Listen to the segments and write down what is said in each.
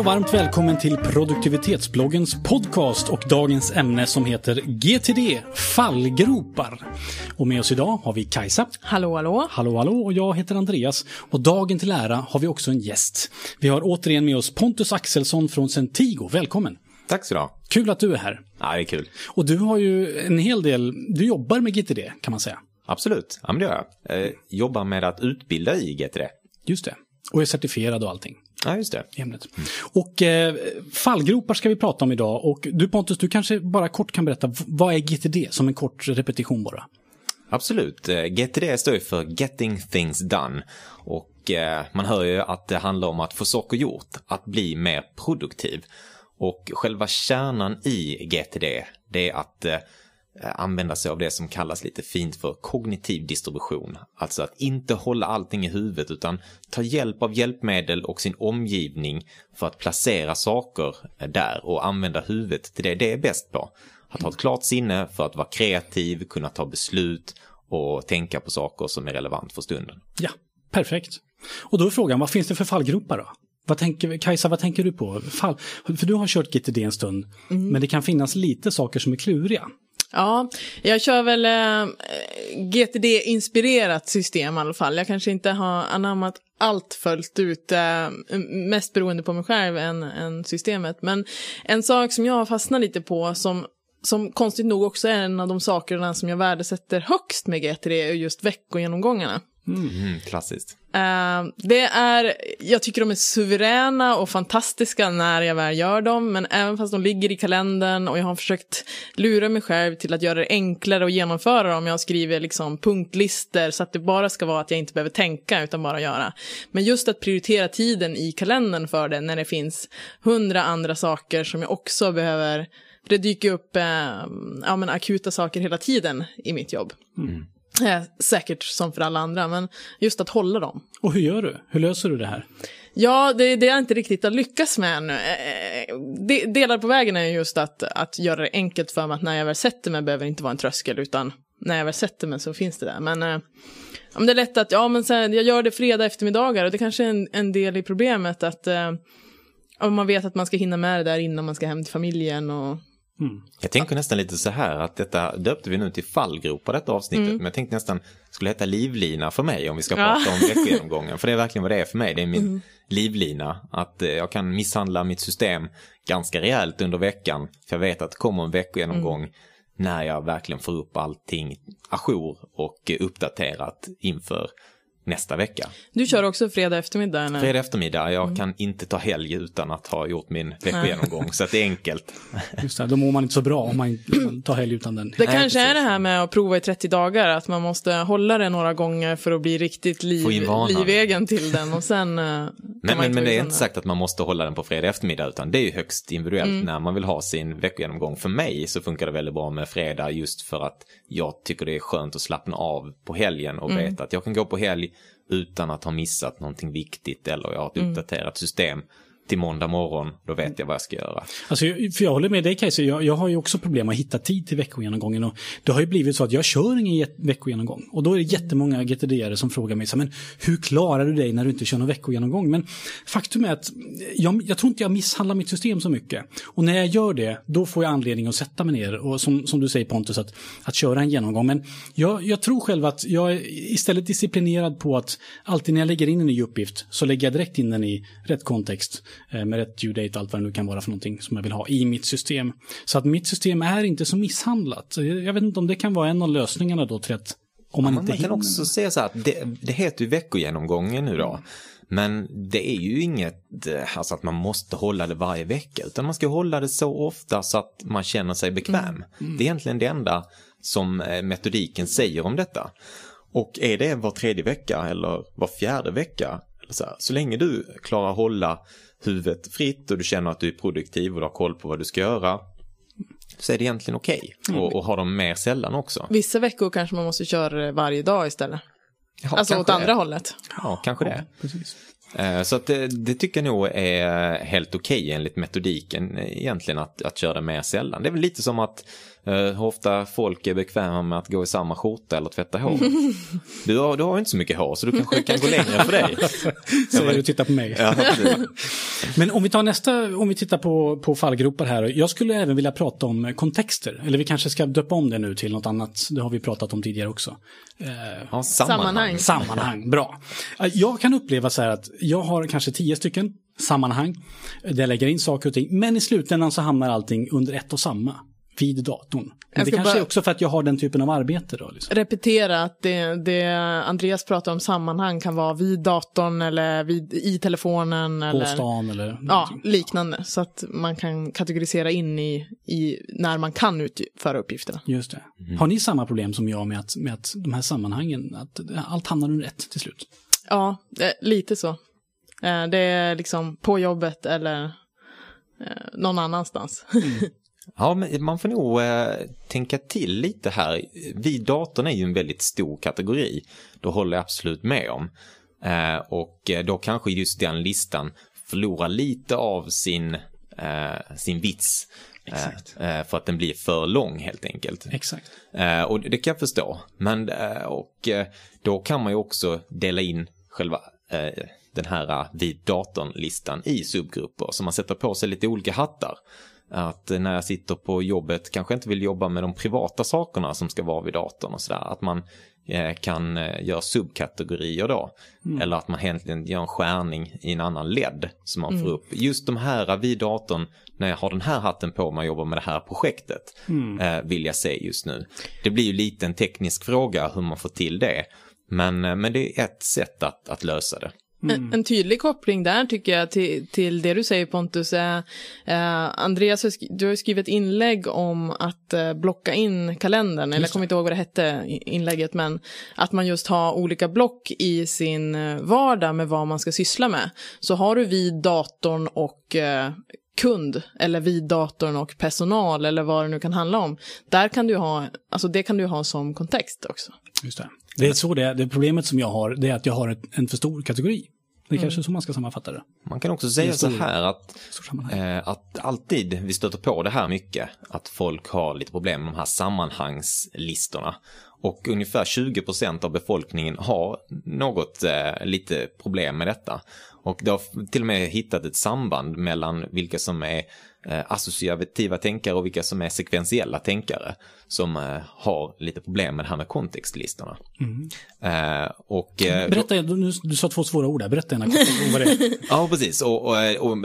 och varmt välkommen till produktivitetsbloggens podcast och dagens ämne som heter GTD, fallgropar. Och med oss idag har vi Kajsa. Hallå, hallå. Hallå, hallå och jag heter Andreas. Och dagen till ära har vi också en gäst. Vi har återigen med oss Pontus Axelsson från Centigo. Välkommen! Tack så du ha. Kul att du är här. Ja, det är kul. Och du har ju en hel del, du jobbar med GTD kan man säga. Absolut, ja men det gör jag. Eh, jobbar med att utbilda i GTD. Just det. Och är certifierad och allting. Ja, just det. ämnet. Och eh, fallgropar ska vi prata om idag. Och du Pontus, du kanske bara kort kan berätta, v- vad är GTD? Som en kort repetition bara. Absolut. Eh, GTD står ju för Getting Things Done. Och eh, man hör ju att det handlar om att få saker gjort, att bli mer produktiv. Och själva kärnan i GTD, det är att eh, använda sig av det som kallas lite fint för kognitiv distribution. Alltså att inte hålla allting i huvudet utan ta hjälp av hjälpmedel och sin omgivning för att placera saker eh, där och använda huvudet till det det är bäst på. Att ha ett klart sinne för att vara kreativ, kunna ta beslut och tänka på saker som är relevant för stunden. Ja, perfekt. Och då är frågan, vad finns det för fallgropar då? Vad tänker, Kajsa, vad tänker du på? Fall, för du har kört GTD en stund, men det kan finnas lite saker som är kluriga. Ja, jag kör väl eh, GTD-inspirerat system i alla fall. Jag kanske inte har anammat allt fullt ut, eh, mest beroende på mig själv än, än systemet. Men en sak som jag har fastnat lite på som som konstigt nog också är en av de sakerna som jag värdesätter högst med GTD är just veckogenomgångarna. Mm, klassiskt. Eh, det är, jag tycker de är suveräna och fantastiska när jag väl gör dem, men även fast de ligger i kalendern och jag har försökt lura mig själv till att göra det enklare att genomföra dem. Jag skriver liksom punktlister så att det bara ska vara att jag inte behöver tänka utan bara göra. Men just att prioritera tiden i kalendern för det när det finns hundra andra saker som jag också behöver det dyker upp eh, ja, men akuta saker hela tiden i mitt jobb. Eh, säkert som för alla andra, men just att hålla dem. Och hur gör du? Hur löser du det här? Ja, det, det är jag inte riktigt har lyckats med ännu. Eh, de, delar på vägen är just att, att göra det enkelt för mig att när jag väl sätter mig behöver det inte vara en tröskel, utan när jag väl sätter mig så finns det där. Men, eh, det är lätt att, ja men sen, jag gör det fredag eftermiddagar och det kanske är en, en del i problemet att eh, om man vet att man ska hinna med det där innan man ska hem till familjen och Jag tänker nästan lite så här att detta döpte vi nu till fallgropar detta avsnittet. Men jag tänkte nästan skulle heta livlina för mig om vi ska Mm. Ja. prata om veckogenomgången. För det är verkligen vad det är för mig. Det är min livlina. Att eh, jag kan misshandla mitt system ganska rejält under veckan. För jag vet att det kommer en veckogenomgång när jag verkligen får upp allting ajour och uppdaterat inför nästa vecka. Du kör också fredag eftermiddag? Eller? Fredag eftermiddag, jag Mm. kan inte ta helg utan att ha gjort min veckogenomgång. så att det är enkelt. Just det, då mår man inte så bra om man tar helg utan den. Det Nej, kanske är precis. det här med att prova i 30 dagar, att man måste hålla det några gånger för att bli riktigt liv, livegen till den och sen eh, Men, men, men det är inte sagt att man måste hålla den på fredag eftermiddag utan det är ju högst individuellt när man vill ha sin veckogenomgång. För mig så funkar det väldigt bra med fredag just för att jag tycker det är skönt att slappna av på helgen och veta att jag kan gå på helg utan att ha missat någonting viktigt eller jag har ett uppdaterat system till måndag morgon, då vet jag vad jag ska göra. Alltså, för jag håller med dig Kajsa, jag, jag har ju också problem att hitta tid till veckogenomgången. Och det har ju blivit så att jag kör ingen veckogenomgång. Och då är det jättemånga GTD-are som frågar mig så men hur klarar du dig när du inte kör någon veckogenomgång? Men faktum är att jag, jag tror inte jag misshandlar mitt system så mycket. Och när jag gör det, då får jag anledning att sätta mig ner och som, som du säger Pontus, att, att köra en genomgång. Men jag, jag tror själv att jag är istället disciplinerad på att alltid när jag lägger in en ny uppgift så lägger jag direkt in den i rätt kontext med rätt due date, allt vad det nu kan vara för någonting som jag vill ha i mitt system. Så att mitt system är inte så misshandlat. Jag vet inte om det kan vara en av lösningarna då till att om man Man, inte man kan också säga så här att det, det heter ju veckogenomgången nu då. Men det är ju inget, eh, alltså att man måste hålla det varje vecka, utan man ska hålla det så ofta så att man känner sig bekväm. Det är egentligen det enda som eh, metodiken säger om detta. Och är det var tredje vecka eller var fjärde vecka, eller så, här, så länge du klarar hålla huvudet fritt och du känner att du är produktiv och du har koll på vad du ska göra, så är det egentligen okej. Och, och ha dem mer sällan också. Vissa veckor kanske man måste köra det varje dag istället. Ja, alltså åt andra det. hållet. Ja, kanske det. Precis. Eh, Så att det, det tycker jag nog är helt okej enligt metodiken eh, egentligen att, att köra mer sällan. Det är väl lite som att hur ofta folk är bekväma med att gå i samma skjorta eller tvätta hår. Du har, du har ju inte så mycket hår så du kanske kan gå längre för dig. Säger du tittar på mig. Ja. Men om vi tar nästa, om vi tittar på, på fallgropar här. Jag skulle även vilja prata om kontexter. Eller vi kanske ska döpa om det nu till något annat. Det har vi pratat om tidigare också. ja, Sammanhang. Sammanhang, bra. Jag kan uppleva så här att jag har kanske tio stycken sammanhang där jag lägger in saker och ting. Men i slutändan så hamnar allting under ett och samma. Vid datorn. Men det kanske bara- är också för att jag har den typen av arbete då. Liksom. Repetera att det, det Andreas pratar om sammanhang kan vara vid datorn eller vid, i telefonen. På eller, stan eller Ja, liknande. Så att man kan kategorisera in i, i när man kan utföra uppgifterna. Just det. Har ni samma problem som jag med att, med att de här sammanhangen, att allt hamnar under ett till slut? Ja, lite så. Eh, Det är liksom på jobbet eller eh, någon annanstans. Ja, men man får nog eh, tänka till lite här. Vid datorn är ju en väldigt stor kategori. Då håller jag absolut med om. Eh, och eh, då kanske just den listan förlorar lite av sin, eh, sin vits. Eh, Exakt. eh, för att den blir för lång helt enkelt. Exakt. Och det kan jag förstå. Men och då kan man ju också dela in själva den här vid datorn-listan i subgrupper. Så man sätter på sig lite olika hattar. Att eh, när jag sitter på jobbet kanske inte vill jobba med de privata sakerna som ska vara vid datorn och sådär. Att man eh, kan eh, göra subkategorier då. Eller att man egentligen gör en skärning i en annan led som man får upp. Just de här vid datorn, när jag har den här hatten på mig och jobbar med det här projektet, eh, vill jag se just nu. Det blir ju lite en teknisk fråga hur man får till det. Men, eh, men det är ett sätt att, att lösa det. En, en tydlig koppling där tycker jag till, till det du säger Pontus. Är, eh, Andreas, du har skrivit inlägg om att eh, blocka in kalendern. Eller jag kommer inte ihåg vad det hette, inlägget. Men att man just har olika block i sin eh, vardag med vad man ska syssla med. Så har du vid datorn och eh, kund eller vid datorn och personal eller vad det nu kan handla om. Där kan du ha, alltså det kan du ha som kontext också. Just det. Det är så det är. Det problemet som jag har, det är att jag har ett, en för stor kategori. Det är kanske så man ska sammanfatta det. Man kan också säga är så stor- här att Stor. Eh, att alltid, vi stöter på det här mycket, att folk har lite problem med de här sammanhangslistorna. Och ungefär 20% av befolkningen har något eh, lite problem med detta. Och det har till och med hittat ett samband mellan vilka som är eh, associativa tänkare och vilka som är sekventiella tänkare som eh, har lite problem med det här med kontextlistorna. Eh, och, eh, Berätta, du, du sa två svåra ord där. Berätta gärna vad det är. Ja, precis. Och,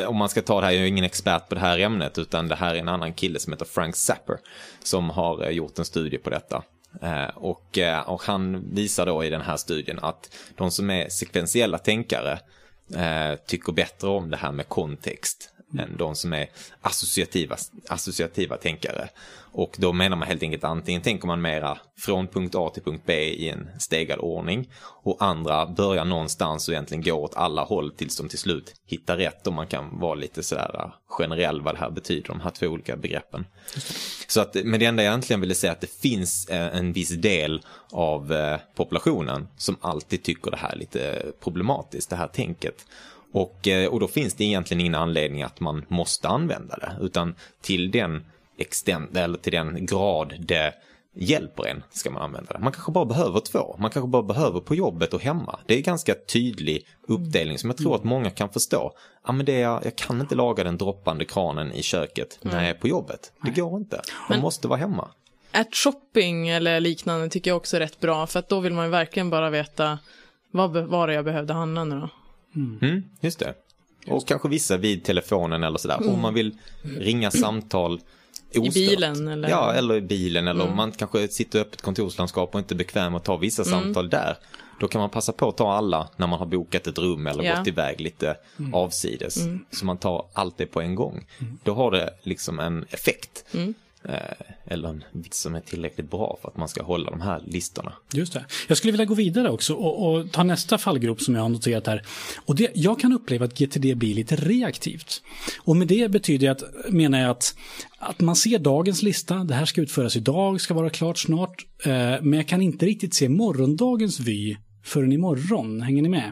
om man ska ta det här, jag är ingen expert på det här ämnet, utan det här är en annan kille som heter Frank Zapper som har gjort en studie på detta. Eh, och, och han visar då i den här studien att de som är sekventiella tänkare eh, tycker bättre om det här med kontext än de som är associativa, associativa tänkare. Och då menar man helt enkelt antingen tänker man mera från punkt A till punkt B i en stegad ordning och andra börjar någonstans och egentligen går åt alla håll tills de till slut hittar rätt och man kan vara lite sådär äh, generell vad det här betyder, de här två olika begreppen. Så att, men det enda jag egentligen ville säga att det finns eh, en viss del av eh, populationen som alltid tycker det här är lite problematiskt, det här tänket. Och, och då finns det egentligen ingen anledning att man måste använda det, utan till den extent, eller till den grad det hjälper en ska man använda det. Man kanske bara behöver två, man kanske bara behöver på jobbet och hemma. Det är ganska tydlig uppdelning som jag tror att många kan förstå. Ja, men det är, jag kan inte laga den droppande kranen i köket när jag är på jobbet. Det går inte. Man måste vara hemma. At shopping eller liknande tycker jag också är rätt bra. För att då vill man ju verkligen bara veta vad var det jag behövde handla nu då. Mm, just det. Och kanske vissa vid telefonen eller sådär. Om man vill ringa samtal ostört. bilen, eller? Ja, eller i bilen. Eller om man kanske sitter i öppet kontorslandskap och inte är bekväm att ta vissa samtal där. Då kan man passa på att ta alla när man har bokat ett rum eller Ja. gått iväg lite avsides. Så man tar allt det på en gång. Då har det liksom en effekt. Eh, eller en vits som är tillräckligt bra för att man ska hålla de här listorna. Just det. Jag skulle vilja gå vidare också och, och ta nästa fallgrop som jag har noterat här. Och det, jag kan uppleva att GTD blir lite reaktivt. Och med det betyder jag att, menar jag att, att man ser dagens lista, det här ska utföras idag, ska vara klart snart. Eh, men jag kan inte riktigt se morgondagens vy förrän imorgon. Hänger ni med?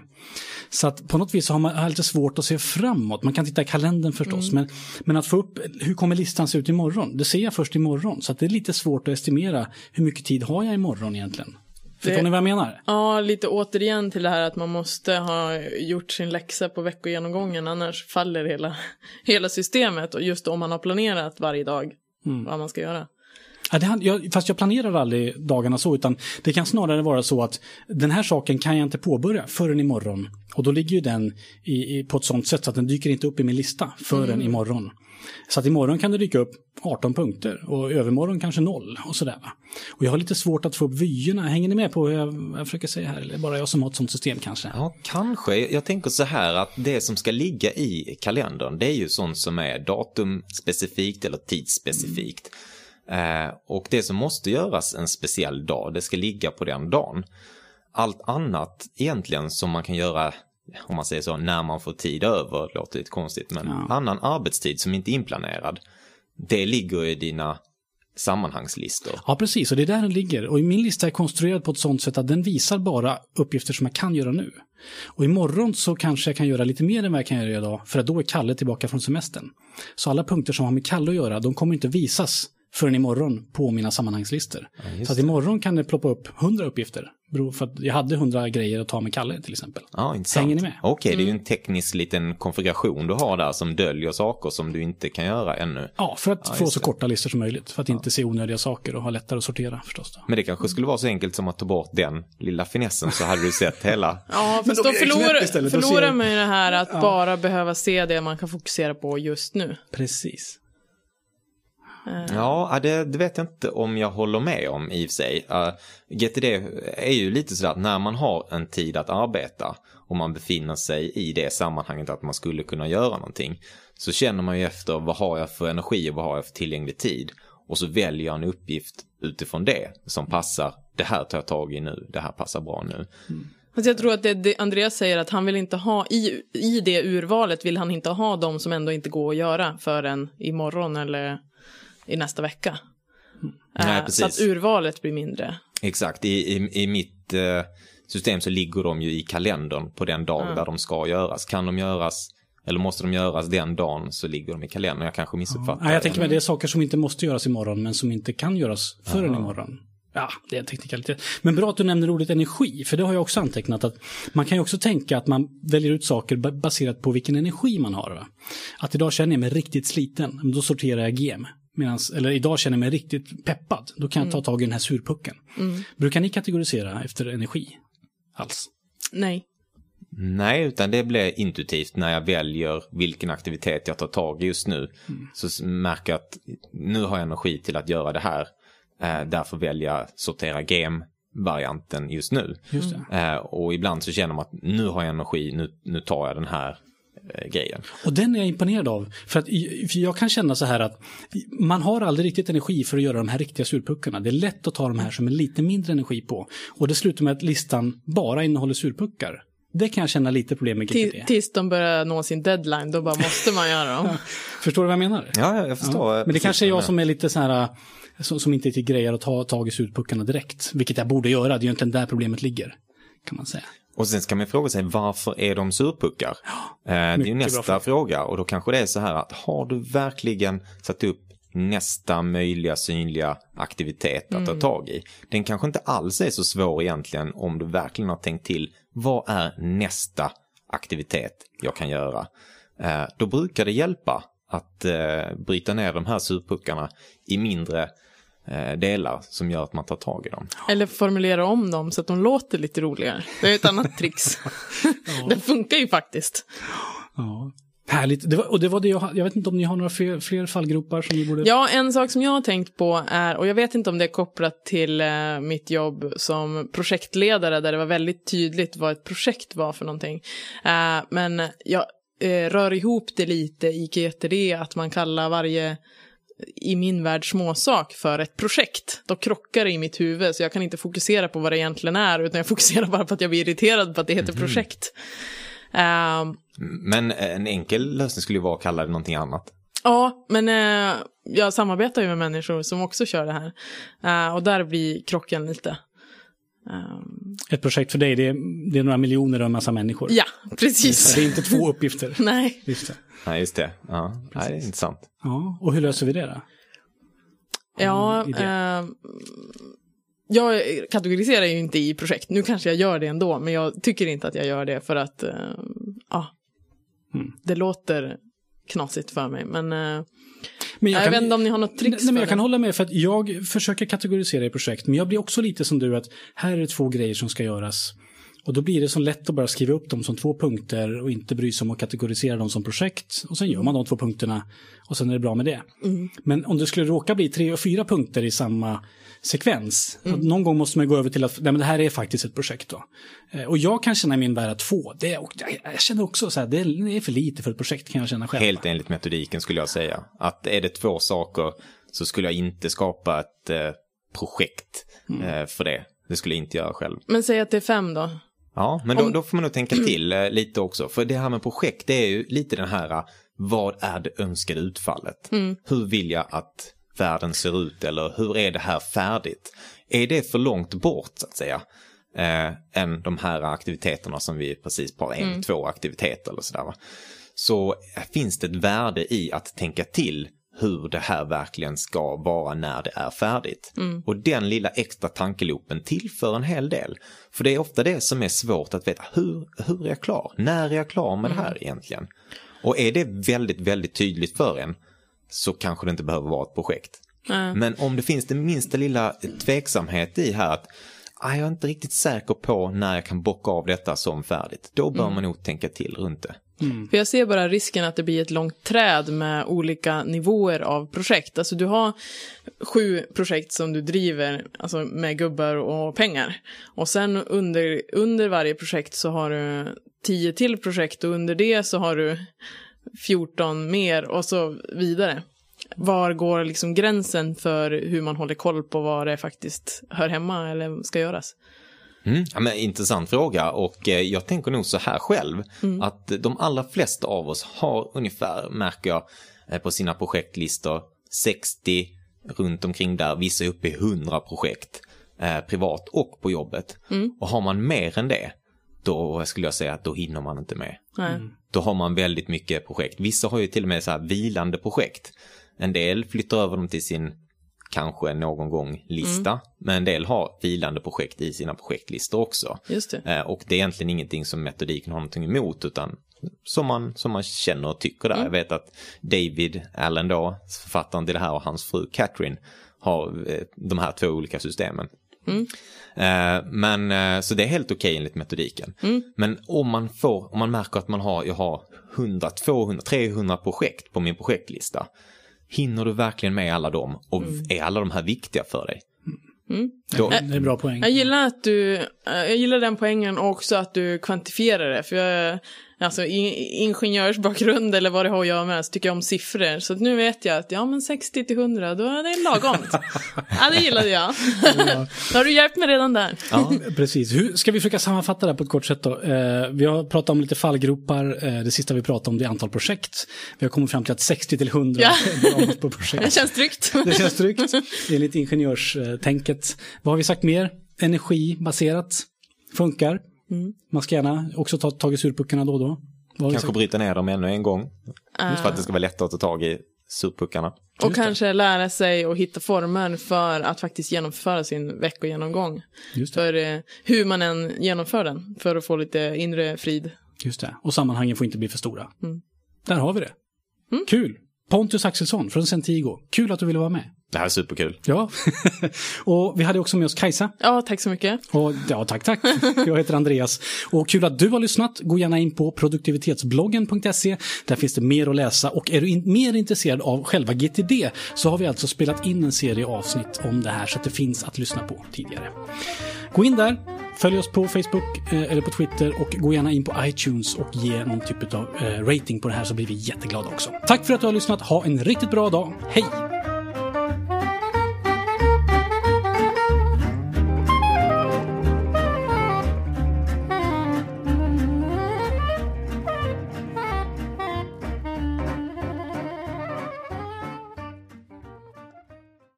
Så att på något vis har man lite svårt att se framåt. Man kan titta i kalendern förstås, men, men att få upp, hur kommer listan se ut imorgon? Det ser jag först imorgon, så att det är lite svårt att estimera hur mycket tid har jag imorgon egentligen. Förstår ni vad jag menar? Ja, lite återigen till det här att man måste ha gjort sin läxa på veckogenomgången, annars faller hela, hela systemet. Och just om man har planerat varje dag vad man ska göra. Ja, det, jag, fast jag planerar aldrig dagarna så, utan det kan snarare vara så att den här saken kan jag inte påbörja förrän imorgon. Och då ligger ju den i, i, på ett sånt sätt så att den dyker inte upp i min lista förrän imorgon. Så att imorgon kan det dyka upp 18 punkter och övermorgon kanske noll och sådär. Och jag har lite svårt att få upp vyerna. Hänger ni med på hur jag, jag försöker säga här? Eller bara jag som har ett sånt system kanske? Ja, kanske. Jag tänker så här att det som ska ligga i kalendern, det är ju sånt som är datumspecifikt eller tidsspecifikt. Eh, och det som måste göras en speciell dag, det ska ligga på den dagen. Allt annat egentligen som man kan göra, om man säger så, när man får tid över, låter lite konstigt, men annan arbetstid som inte är inplanerad, det ligger i dina sammanhangslistor. Ja, precis. Och det är där den ligger. Och min lista är konstruerad på ett sånt sätt att den visar bara uppgifter som jag kan göra nu. Och imorgon så kanske jag kan göra lite mer än vad jag kan göra idag, för att då är Kalle tillbaka från semestern. Så alla punkter som har med Kalle att göra, de kommer inte visas förrän imorgon på mina sammanhangslistor. just så att imorgon kan det ploppa upp 100 uppgifter. För att jag hade 100 grejer att ta med Kalle till exempel. Ja, intressant. Hänger ni med? Okej, det är ju en teknisk liten konfiguration du har där som döljer saker som du inte kan göra ännu. Ja, för att Ja, få så det. korta listor som möjligt. För att inte se onödiga saker och ha lättare att sortera förstås. Då. Men det kanske skulle vara så enkelt som att ta bort den lilla finessen så hade du sett hela... Ja, fast då förlorar, förlorar man ju det här att bara behöva se det man kan fokusera på just nu. Precis. Ja, det, det vet jag inte om jag håller med om i och för sig. Uh, GTD är ju lite sådär att när man har en tid att arbeta och man befinner sig i det sammanhanget att man skulle kunna göra någonting så känner man ju efter vad har jag för energi och vad har jag för tillgänglig tid och så väljer jag en uppgift utifrån det som passar. Det här tar jag tag i nu, det här passar bra nu. Fast jag tror att det, det Andreas säger att han vill inte ha, i, i det urvalet vill han inte ha de som ändå inte går att göra förrän imorgon eller i nästa vecka. Nej, Eh, precis. Så att urvalet blir mindre. Exakt, i, i, i mitt eh, system så ligger de ju i kalendern på den dag där de ska göras. Kan de göras, eller måste de göras den dagen så ligger de i kalendern. Jag kanske missuppfattar. Nej, jag tänker mig det är saker som inte måste göras imorgon men som inte kan göras förrän imorgon. Ja, det är en teknikalitet. Men bra att du nämner ordet energi, för det har jag också antecknat. att Man kan ju också tänka att man väljer ut saker ba- baserat på vilken energi man har. Va? Att idag känner jag mig riktigt sliten, då sorterar jag gem. Medans, eller idag känner jag mig riktigt peppad, då kan jag ta tag i den här surpucken. Brukar ni kategorisera efter energi? Alls? Nej. Nej, utan det blir intuitivt när jag väljer vilken aktivitet jag tar tag i just nu. Mm. Så märker jag att nu har jag energi till att göra det här. Eh, därför väljer jag sortera game-varianten just nu. Just det. Eh, och ibland så känner man att nu har jag energi, nu, nu tar jag den här grejen. Och den är jag imponerad av. För att för jag kan känna så här att man har aldrig riktigt energi för att göra de här riktiga surpuckarna. Det är lätt att ta de här som är lite mindre energi på. Och det slutar med att listan bara innehåller surpuckar. Det kan jag känna lite problem med GTD. Tills de börjar nå sin deadline, då bara måste man göra dem. Förstår du vad jag menar? Ja, ja, jag förstår. Men det kanske är jag som är lite så här, äh, som, som inte riktigt grejer att ta tag i surpuckarna direkt. Vilket jag borde göra, det är ju egentligen där problemet ligger. Kan man säga. Och sen ska man fråga sig varför är de surpuckar? Eh, det är ju nästa fråga. och då kanske det är så här att har du verkligen satt upp nästa möjliga synliga aktivitet att ta tag i? Den kanske inte alls är så svår egentligen om du verkligen har tänkt till vad är nästa aktivitet jag kan göra? Eh, då brukar det hjälpa att eh, bryta ner de här surpuckarna i mindre delar som gör att man tar tag i dem. Eller formulera om dem så att de låter lite roligare. Det är ett annat trix. det funkar ju faktiskt. Ja. Härligt. Det var, och det var det jag, jag vet inte om ni har några fler, fler fallgropar som ni borde... Ja, en sak som jag har tänkt på är, och jag vet inte om det är kopplat till eh, mitt jobb som projektledare, där det var väldigt tydligt vad ett projekt var för någonting. Eh, men jag eh, rör ihop det lite i GTD, att man kallar varje i min värld småsak för ett projekt. Då krockar det i mitt huvud så jag kan inte fokusera på vad det egentligen är utan jag fokuserar bara på att jag blir irriterad på att det heter projekt. Ehm, Men en enkel lösning skulle ju vara att kalla det någonting annat. Ja, men eh, jag samarbetar ju med människor som också kör det här. Eh, och där blir krocken lite. Um, Ett projekt för dig, det är, det är några miljoner och en massa människor. ja, precis. Det är inte två uppgifter. Nej. Just det. Ja, just det. Ja, Nej, det är intressant. Ja, och hur löser vi det då? Ja, eh, jag kategoriserar ju inte i projekt. Nu kanske jag gör det ändå, men jag tycker inte att jag gör det för att eh, ja, Mm. det låter knasigt för mig. Men eh, Men jag, vet inte om ni har något tricks Nej, men för jag kan hålla med för att jag försöker kategorisera i projekt, men jag blir också lite som du att här är det två grejer som ska göras. Och då blir det så lätt att bara skriva upp dem som två punkter och inte bry sig om att kategorisera dem som projekt. Och sen gör man de två punkterna och sen är det bra med det. Mm. Men om det skulle råka bli tre och fyra punkter i samma sekvens, Mm. att någon gång måste man gå över till att nej, men det här är faktiskt ett projekt. Då. Eh, Och jag kan känna i min värld att två, det är, och jag, känner också så här, det är, det är för lite för ett projekt kan jag känna själv. Helt enligt metodiken skulle jag säga. Att är det två saker så skulle jag inte skapa ett eh, projekt eh, för det. Det skulle jag inte göra själv. Men säg att det är fem då. Ja, men då, då får man nog tänka till eh, lite också. För det här med projekt, det är ju lite den här, eh, vad är det önskade utfallet? Hur vill jag att världen ser ut eller hur är det här färdigt? Är det för långt bort så att säga? Eh, än de här aktiviteterna som vi precis pratade en, två aktiviteter eller sådär. Va? Så finns det ett värde i att tänka till hur det här verkligen ska vara när det är färdigt. Och den lilla extra tankeloopen tillför en hel del. För det är ofta det som är svårt att veta, hur, hur är jag klar? När är jag klar med det här egentligen? Och är det väldigt, väldigt tydligt för en så kanske det inte behöver vara ett projekt. Nej. Men om det finns det minsta lilla tveksamhet i här att "Ah, jag är inte riktigt säker på när jag kan bocka av detta som färdigt. Då bör man nog tänka till runt det. Mm. För jag ser bara risken att det blir ett långt träd med olika nivåer av projekt. Alltså du har sju projekt som du driver, alltså med gubbar och pengar. Och sen under, under varje projekt så har du tio till projekt och under det så har du 14 mer och så vidare. Var går liksom gränsen för hur man håller koll på vad det faktiskt hör hemma eller ska göras? Mm. Ja, men, intressant fråga och eh, jag tänker nog så här själv att de allra flesta av oss har ungefär, märker jag, eh, på sina projektlistor 60 runt omkring där, vissa är uppe i 100 projekt eh, privat och på jobbet. Och har man mer än det, då skulle jag säga att då hinner man inte med. Nej. Då har man väldigt mycket projekt. Vissa har ju till och med så här vilande projekt. En del flyttar över dem till sin kanske någon gång lista, men en del har vilande projekt i sina projektlistor också. Just det. Eh, Och det är egentligen ingenting som metodiken har någonting emot, utan som man, som man känner och tycker där. Jag vet att David Allen då, författaren till det här och hans fru Catherine, har eh, de här två olika systemen. Eh, Men så det är helt okej enligt metodiken. Men om man får, om man märker att man har, jag har 100, 200, 300 projekt på min projektlista. Hinner du verkligen med alla dem och är alla de här viktiga för dig? Då, Det är en bra poäng. Jag gillar att du, eh, jag gillar den poängen och också att du kvantifierar det. För jag, alltså ingenjörsbakgrund eller vad det har att göra med så tycker jag om siffror. Så nu vet jag att ja men 60 till 100 då är det lagom. ja det gillade jag. då har du hjälpt mig redan där. Ja, precis. Hur, ska vi försöka sammanfatta det här på ett kort sätt då? Eh, vi har pratat om lite fallgropar. Eh, det sista vi pratade om det är antal projekt. Vi har kommit fram till att 60 till 100 Ja. är på Det projekt. känns tryggt. Det känns tryggt. Enligt ingenjörstänket. Vad har vi sagt mer? Energibaserat. Funkar. Mm. Man ska gärna också ta tag i surpuckarna då och då. Vi kanske sagt? bryta ner dem ännu en gång. För att det ska vara lättare att ta tag i surpuckarna. Och kanske lära sig och hitta former för att faktiskt genomföra sin veckogenomgång. Just det. För eh, hur man än genomför den. För att få lite inre frid. Just det. Och sammanhangen får inte bli för stora. Mm. Där har vi det. Kul. Pontus Axelsson från Centigo. Kul att du ville vara med. Det här är superkul. Ja. och vi hade också med oss Kajsa. Ja, tack så mycket. Och, ja, tack, tack. Jag heter Andreas. Och kul att du har lyssnat. Gå gärna in på produktivitetsbloggen.se. Där finns det mer att läsa. Och är du in, mer intresserad av själva GTD så har vi alltså spelat in en serie avsnitt om det här så att det finns att lyssna på tidigare. Gå in där. Följ oss på Facebook eh, eller på Twitter och gå gärna in på iTunes och ge någon typ av eh, rating på det här så blir vi jätteglada också. Tack för att du har lyssnat. Ha en riktigt bra dag. Hej!